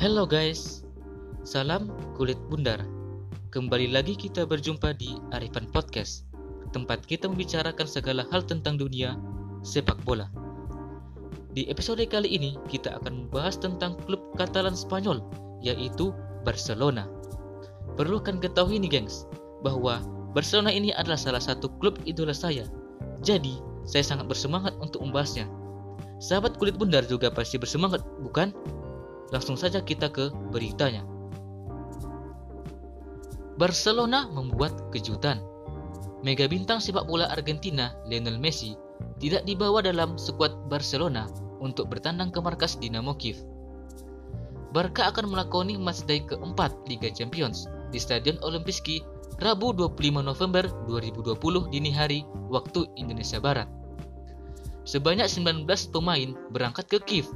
Hello guys, salam kulit bundar. Kembali lagi kita berjumpa di Arifan Podcast, tempat kita membicarakan segala hal tentang dunia sepak bola. Di episode kali ini kita akan membahas tentang klub Katalan Spanyol, yaitu Barcelona. Perlu kan ketahui nih gengs, bahwa Barcelona ini adalah salah satu klub idola saya. Jadi, saya sangat bersemangat untuk membahasnya. Sahabat kulit bundar juga pasti bersemangat, bukan? Langsung saja kita ke beritanya. Barcelona membuat kejutan. Mega bintang sepak bola Argentina, Lionel Messi, tidak dibawa dalam skuad Barcelona untuk bertandang ke markas Dinamo Kiev. Barca akan melakoni matchday keempat Liga Champions di Stadion Olimpiski Rabu 25 November 2020 dini hari waktu Indonesia Barat. Sebanyak 19 pemain berangkat ke Kiev,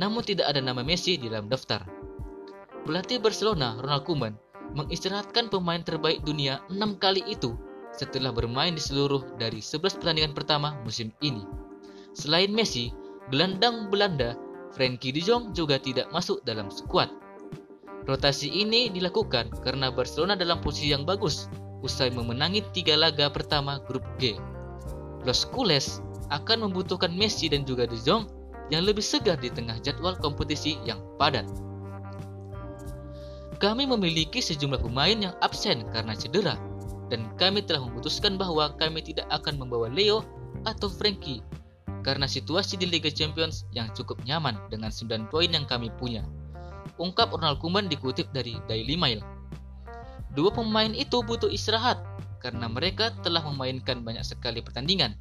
namun tidak ada nama Messi di dalam daftar. Pelatih Barcelona, Ronald Koeman, mengistirahatkan pemain terbaik dunia enam kali itu setelah bermain di seluruh dari 11 pertandingan pertama musim ini. Selain Messi, gelandang Belanda Frankie de Jong juga tidak masuk dalam skuad. Rotasi ini dilakukan karena Barcelona dalam posisi yang bagus usai memenangi tiga laga pertama grup G. Los Culés akan membutuhkan Messi dan juga De Jong yang lebih segar di tengah jadwal kompetisi yang padat kami memiliki sejumlah pemain yang absen karena cedera, dan kami telah memutuskan bahwa kami tidak akan membawa Leo atau Frankie karena situasi di Liga Champions yang cukup nyaman dengan 9 poin yang kami punya. Ungkap Ronald Koeman dikutip dari Daily Mail. Dua pemain itu butuh istirahat karena mereka telah memainkan banyak sekali pertandingan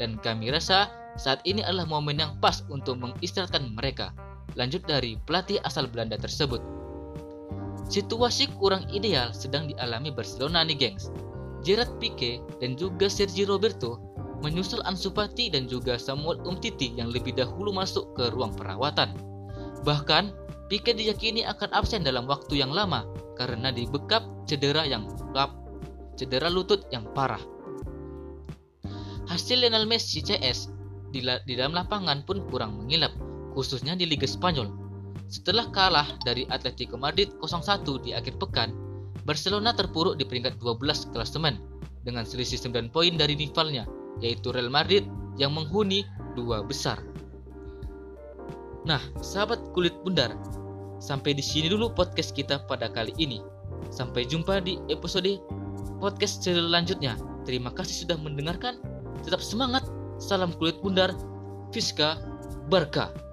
dan kami rasa saat ini adalah momen yang pas untuk mengistirahatkan mereka. Lanjut dari pelatih asal Belanda tersebut. Situasi kurang ideal sedang dialami Barcelona nih gengs. Gerard Pique dan juga Sergio Roberto menyusul Ansu Fati dan juga Samuel Umtiti yang lebih dahulu masuk ke ruang perawatan. Bahkan, Pique diyakini akan absen dalam waktu yang lama karena dibekap cedera yang lap, cedera lutut yang parah. Hasil Lionel Messi CS di, di dalam lapangan pun kurang mengilap, khususnya di Liga Spanyol setelah kalah dari Atletico Madrid 0-1 di akhir pekan, Barcelona terpuruk di peringkat 12 klasemen dengan selisih 9 poin dari rivalnya, yaitu Real Madrid yang menghuni dua besar. Nah, sahabat kulit bundar, sampai di sini dulu podcast kita pada kali ini. Sampai jumpa di episode podcast selanjutnya. Terima kasih sudah mendengarkan. Tetap semangat. Salam kulit bundar. Fiska Barka.